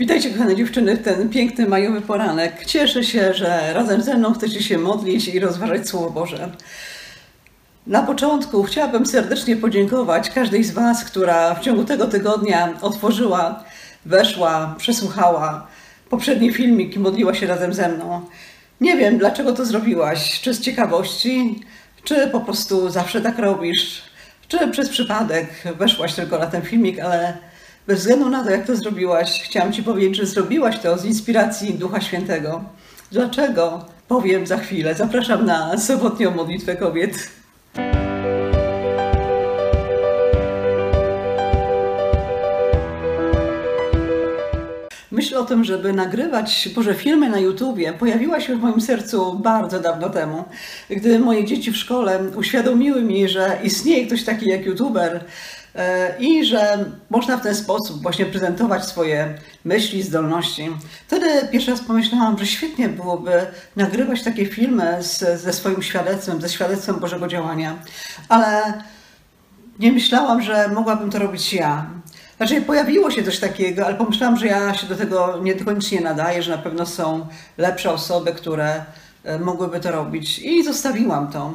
Witajcie kochane dziewczyny w ten piękny majowy poranek. Cieszę się, że razem ze mną chcecie się modlić i rozważać Słowo Boże. Na początku chciałabym serdecznie podziękować każdej z Was, która w ciągu tego tygodnia otworzyła, weszła, przesłuchała poprzedni filmik i modliła się razem ze mną. Nie wiem, dlaczego to zrobiłaś. Czy z ciekawości, czy po prostu zawsze tak robisz, czy przez przypadek weszłaś tylko na ten filmik, ale bez względu na to, jak to zrobiłaś, chciałam Ci powiedzieć, że zrobiłaś to z inspiracji Ducha Świętego. Dlaczego? Powiem za chwilę. Zapraszam na sobotnią modlitwę kobiet. O tym, żeby nagrywać Boże filmy na YouTubie pojawiła się w moim sercu bardzo dawno temu, gdy moje dzieci w szkole uświadomiły mi, że istnieje ktoś taki jak YouTuber e, i że można w ten sposób właśnie prezentować swoje myśli, zdolności. Wtedy pierwszy raz pomyślałam, że świetnie byłoby nagrywać takie filmy z, ze swoim świadectwem, ze świadectwem Bożego działania, ale nie myślałam, że mogłabym to robić ja. Znaczy pojawiło się coś takiego, ale pomyślałam, że ja się do tego niekoniecznie nadaję, że na pewno są lepsze osoby, które e, mogłyby to robić i zostawiłam to.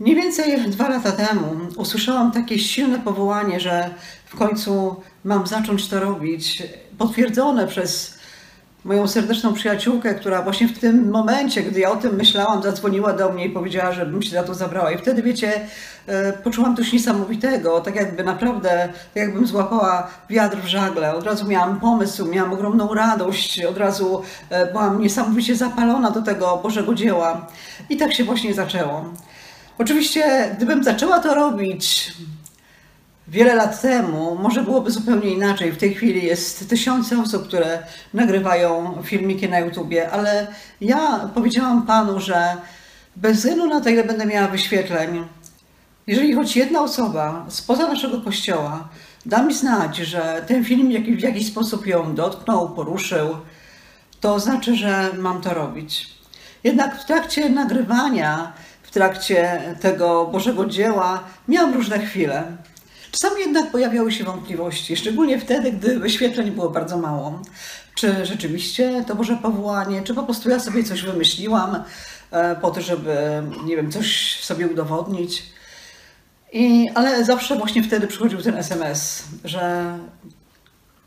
Mniej więcej dwa lata temu usłyszałam takie silne powołanie, że w końcu mam zacząć to robić, potwierdzone przez moją serdeczną przyjaciółkę, która właśnie w tym momencie, gdy ja o tym myślałam, zadzwoniła do mnie i powiedziała, żebym się za to zabrała. I wtedy, wiecie, e, poczułam coś niesamowitego, tak jakby naprawdę, tak jakbym złapała wiatr w żagle. Od razu miałam pomysł, miałam ogromną radość, od razu e, byłam niesamowicie zapalona do tego Bożego dzieła. I tak się właśnie zaczęło. Oczywiście, gdybym zaczęła to robić Wiele lat temu może byłoby zupełnie inaczej. W tej chwili jest tysiące osób, które nagrywają filmiki na YouTubie, ale ja powiedziałam Panu, że bez względu na to, ile będę miała wyświetleń, jeżeli choć jedna osoba spoza naszego kościoła da mi znać, że ten film w jakiś sposób ją dotknął, poruszył, to znaczy, że mam to robić. Jednak w trakcie nagrywania, w trakcie tego Bożego dzieła miałam różne chwile. Czasami jednak pojawiały się wątpliwości, szczególnie wtedy, gdy wyświetleń było bardzo mało. Czy rzeczywiście to Boże powołanie, czy po prostu ja sobie coś wymyśliłam e, po to, żeby, nie wiem, coś sobie udowodnić. I, ale zawsze właśnie wtedy przychodził ten SMS, że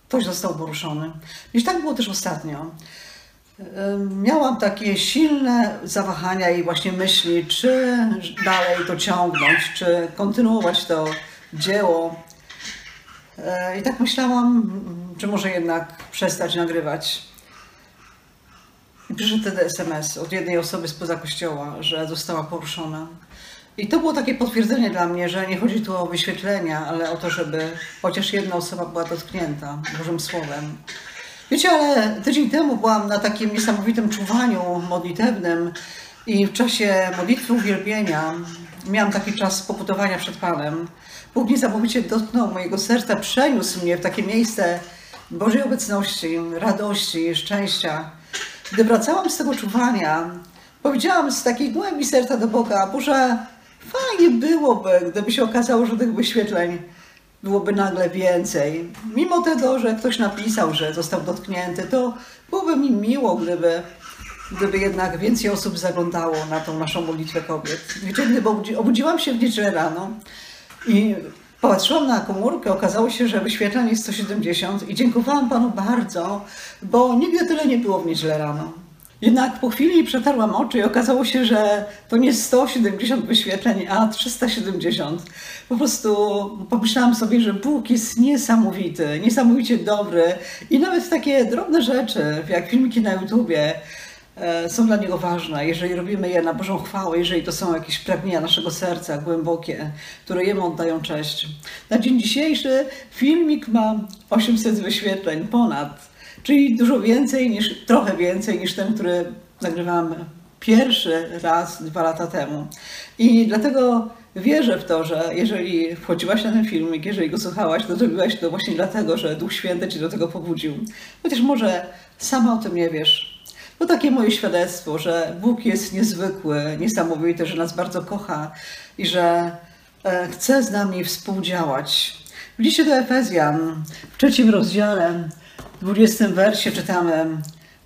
ktoś został poruszony. I tak było też ostatnio. E, miałam takie silne zawahania i właśnie myśli, czy dalej to ciągnąć, czy kontynuować to dzieło. E, I tak myślałam, czy może jednak przestać nagrywać. I przyszedł wtedy SMS od jednej osoby spoza kościoła, że została poruszona. I to było takie potwierdzenie dla mnie, że nie chodzi tu o wyświetlenia, ale o to, żeby chociaż jedna osoba była dotknięta Bożym Słowem. Wiecie, ale tydzień temu byłam na takim niesamowitym czuwaniu modlitewnym i w czasie modlitwy uwielbienia miałam taki czas pokutowania przed Panem. Bóg niesamowicie dotknął mojego serca, przeniósł mnie w takie miejsce Bożej obecności, radości, szczęścia. Gdy wracałam z tego czuwania, powiedziałam z takiej głębi serca do Boga, Boże, fajnie byłoby, gdyby się okazało, że tych wyświetleń byłoby nagle więcej. Mimo tego, że ktoś napisał, że został dotknięty, to byłoby mi miło, gdyby, gdyby jednak więcej osób zaglądało na tą naszą modlitwę kobiet. Wiecie, gdyby obudziłam się w niedzielę rano, i patrzyłam na komórkę, okazało się, że wyświetlenie jest 170 i dziękowałam Panu bardzo, bo nigdy tyle nie było w niedzielę rano. Jednak po chwili przetarłam oczy i okazało się, że to nie 170 wyświetleń, a 370. Po prostu pomyślałam sobie, że Bóg jest niesamowity, niesamowicie dobry i nawet takie drobne rzeczy, jak filmiki na YouTubie, są dla Niego ważne, jeżeli robimy je na Bożą chwałę, jeżeli to są jakieś pragnienia naszego serca głębokie, które Jemu oddają cześć. Na dzień dzisiejszy filmik ma 800 wyświetleń ponad, czyli dużo więcej niż, trochę więcej niż ten, który nagrywamy pierwszy raz dwa lata temu. I dlatego wierzę w to, że jeżeli wchodziłaś na ten filmik, jeżeli go słuchałaś, to zrobiłaś to właśnie dlatego, że Duch Święty Cię do tego pobudził. Chociaż może sama o tym nie wiesz, to takie moje świadectwo, że Bóg jest niezwykły, niesamowity, że nas bardzo kocha i że e, chce z nami współdziałać. W liście do Efezjan w trzecim rozdziale 20 wersie czytamy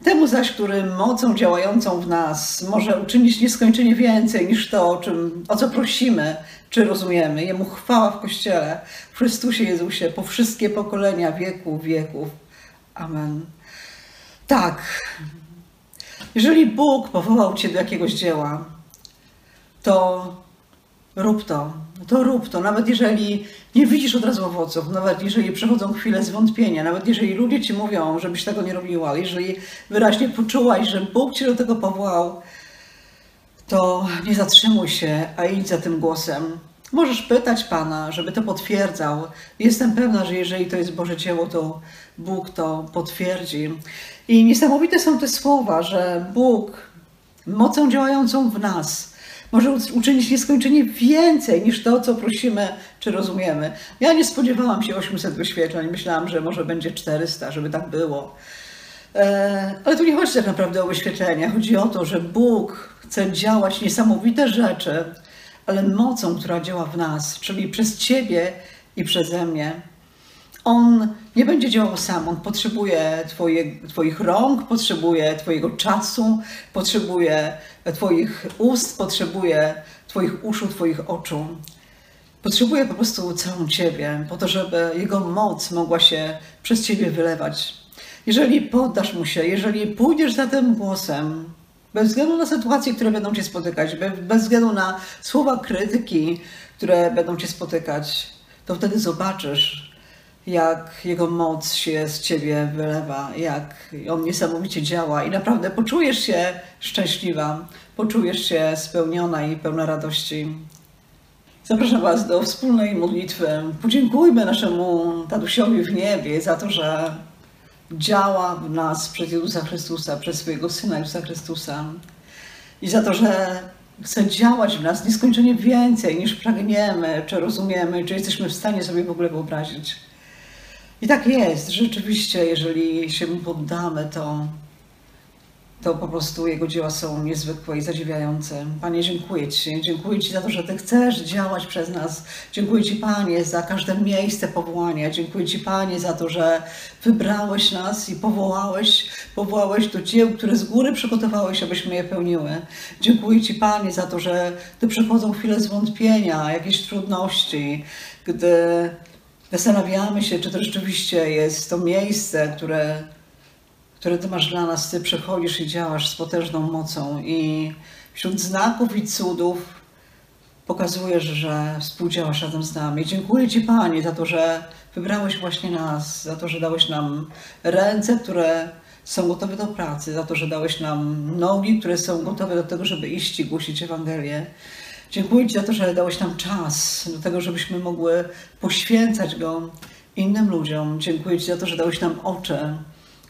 Temu zaś, który mocą działającą w nas może uczynić nieskończenie więcej niż to, o, czym, o co prosimy czy rozumiemy. Jemu chwała w Kościele, w Chrystusie Jezusie, po wszystkie pokolenia wieków, wieków. Amen. Tak. Jeżeli Bóg powołał Cię do jakiegoś dzieła, to rób to, to rób to. Nawet jeżeli nie widzisz od razu owoców, nawet jeżeli przechodzą chwile zwątpienia, nawet jeżeli ludzie ci mówią, żebyś tego nie robiła, jeżeli wyraźnie poczułaś, że Bóg cię do tego powołał, to nie zatrzymuj się, a idź za tym głosem. Możesz pytać Pana, żeby to potwierdzał. Jestem pewna, że jeżeli to jest Boże dzieło, to Bóg to potwierdzi. I niesamowite są te słowa, że Bóg mocą działającą w nas, może uczynić nieskończenie więcej niż to, co prosimy czy rozumiemy. Ja nie spodziewałam się 800 wyświetleń, myślałam, że może będzie 400, żeby tak było. E, ale tu nie chodzi tak naprawdę o wyświetlenia. Chodzi o to, że Bóg chce działać niesamowite rzeczy, ale mocą, która działa w nas, czyli przez Ciebie i przeze mnie. On nie będzie działał sam, on potrzebuje twoje, Twoich rąk, potrzebuje Twojego czasu, potrzebuje Twoich ust, potrzebuje Twoich uszu, Twoich oczu. Potrzebuje po prostu całą Ciebie, po to, żeby Jego moc mogła się przez Ciebie wylewać. Jeżeli poddasz Mu się, jeżeli pójdziesz za tym głosem, bez względu na sytuacje, które będą Cię spotykać, bez względu na słowa krytyki, które będą Cię spotykać, to wtedy zobaczysz, jak Jego moc się z Ciebie wylewa, jak On niesamowicie działa i naprawdę poczujesz się szczęśliwa, poczujesz się spełniona i pełna radości. Zapraszam Was do wspólnej modlitwy. Podziękujmy naszemu Tadusiowi w niebie za to, że działa w nas przez Jezusa Chrystusa, przez swojego Syna Jezusa Chrystusa i za to, że chce działać w nas nieskończenie więcej niż pragniemy, czy rozumiemy, czy jesteśmy w stanie sobie w ogóle wyobrazić. I tak jest, rzeczywiście, jeżeli się mu poddamy, to, to po prostu jego dzieła są niezwykłe i zadziwiające. Panie, dziękuję Ci. Dziękuję Ci za to, że Ty chcesz działać przez nas. Dziękuję Ci, Panie, za każde miejsce powołania. Dziękuję Ci, Panie, za to, że wybrałeś nas i powołałeś, powołałeś do dzieł, które z góry przygotowałeś, abyśmy je pełniły. Dziękuję Ci, Panie, za to, że Ty przychodzą chwile zwątpienia, jakieś trudności, gdy Zastanawiamy się, czy to rzeczywiście jest to miejsce, które, które Ty masz dla nas. Ty przechodzisz i działasz z potężną mocą i wśród znaków i cudów pokazujesz, że współdziałasz razem z nami. Dziękuję Ci, Panie, za to, że wybrałeś właśnie nas, za to, że dałeś nam ręce, które są gotowe do pracy, za to, że dałeś nam nogi, które są gotowe do tego, żeby iść i głosić Ewangelię. Dziękuję Ci za to, że dałeś nam czas do tego, żebyśmy mogły poświęcać go innym ludziom. Dziękuję Ci za to, że dałeś nam oczy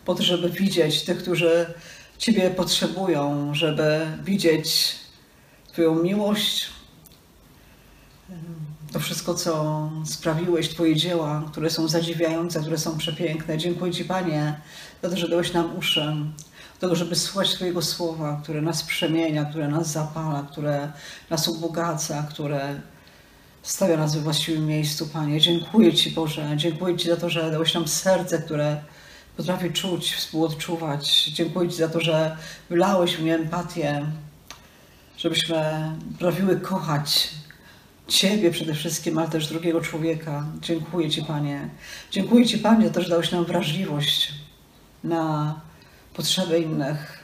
po to, żeby widzieć tych, którzy Ciebie potrzebują, żeby widzieć Twoją miłość, to wszystko, co sprawiłeś, Twoje dzieła, które są zadziwiające, które są przepiękne. Dziękuję Ci, Panie, za to, że dałeś nam uszy, tego, żeby słuchać Twojego słowa, które nas przemienia, które nas zapala, które nas ubogaca, które stawia nas we właściwym miejscu, Panie. Dziękuję Ci, Boże. Dziękuję Ci za to, że dałeś nam serce, które potrafi czuć, współodczuwać. Dziękuję Ci za to, że wylałeś nie empatię, żebyśmy potrafiły kochać Ciebie przede wszystkim, ale też drugiego człowieka. Dziękuję Ci, Panie. Dziękuję Ci, Panie, za to, że dałeś nam wrażliwość na potrzeby innych,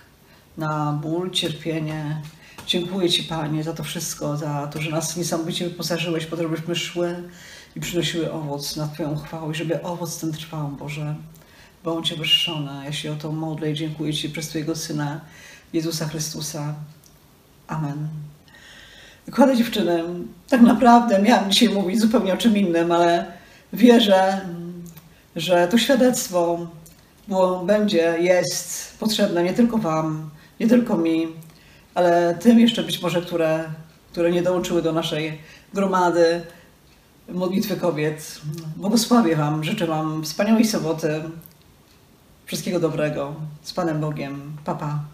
na ból, cierpienie. Dziękuję Ci, Panie, za to wszystko, za to, że nas niesamowicie wyposażyłeś, po to, żebyśmy szły i przynosiły owoc na Twoją chwałę, żeby owoc ten trwał, Boże. Bądź wyższona. Ja się o to modlę i dziękuję Ci przez Twojego Syna, Jezusa Chrystusa. Amen. Kochane dziewczyny, tak naprawdę miałam dzisiaj mówić zupełnie o czym innym, ale wierzę, że to świadectwo było, będzie, jest potrzebne nie tylko Wam, nie tylko mi, ale tym jeszcze być może, które, które nie dołączyły do naszej gromady modlitwy kobiet. Błogosławię Wam, życzę Wam wspaniałej soboty, wszystkiego dobrego, z Panem Bogiem. Papa. Pa.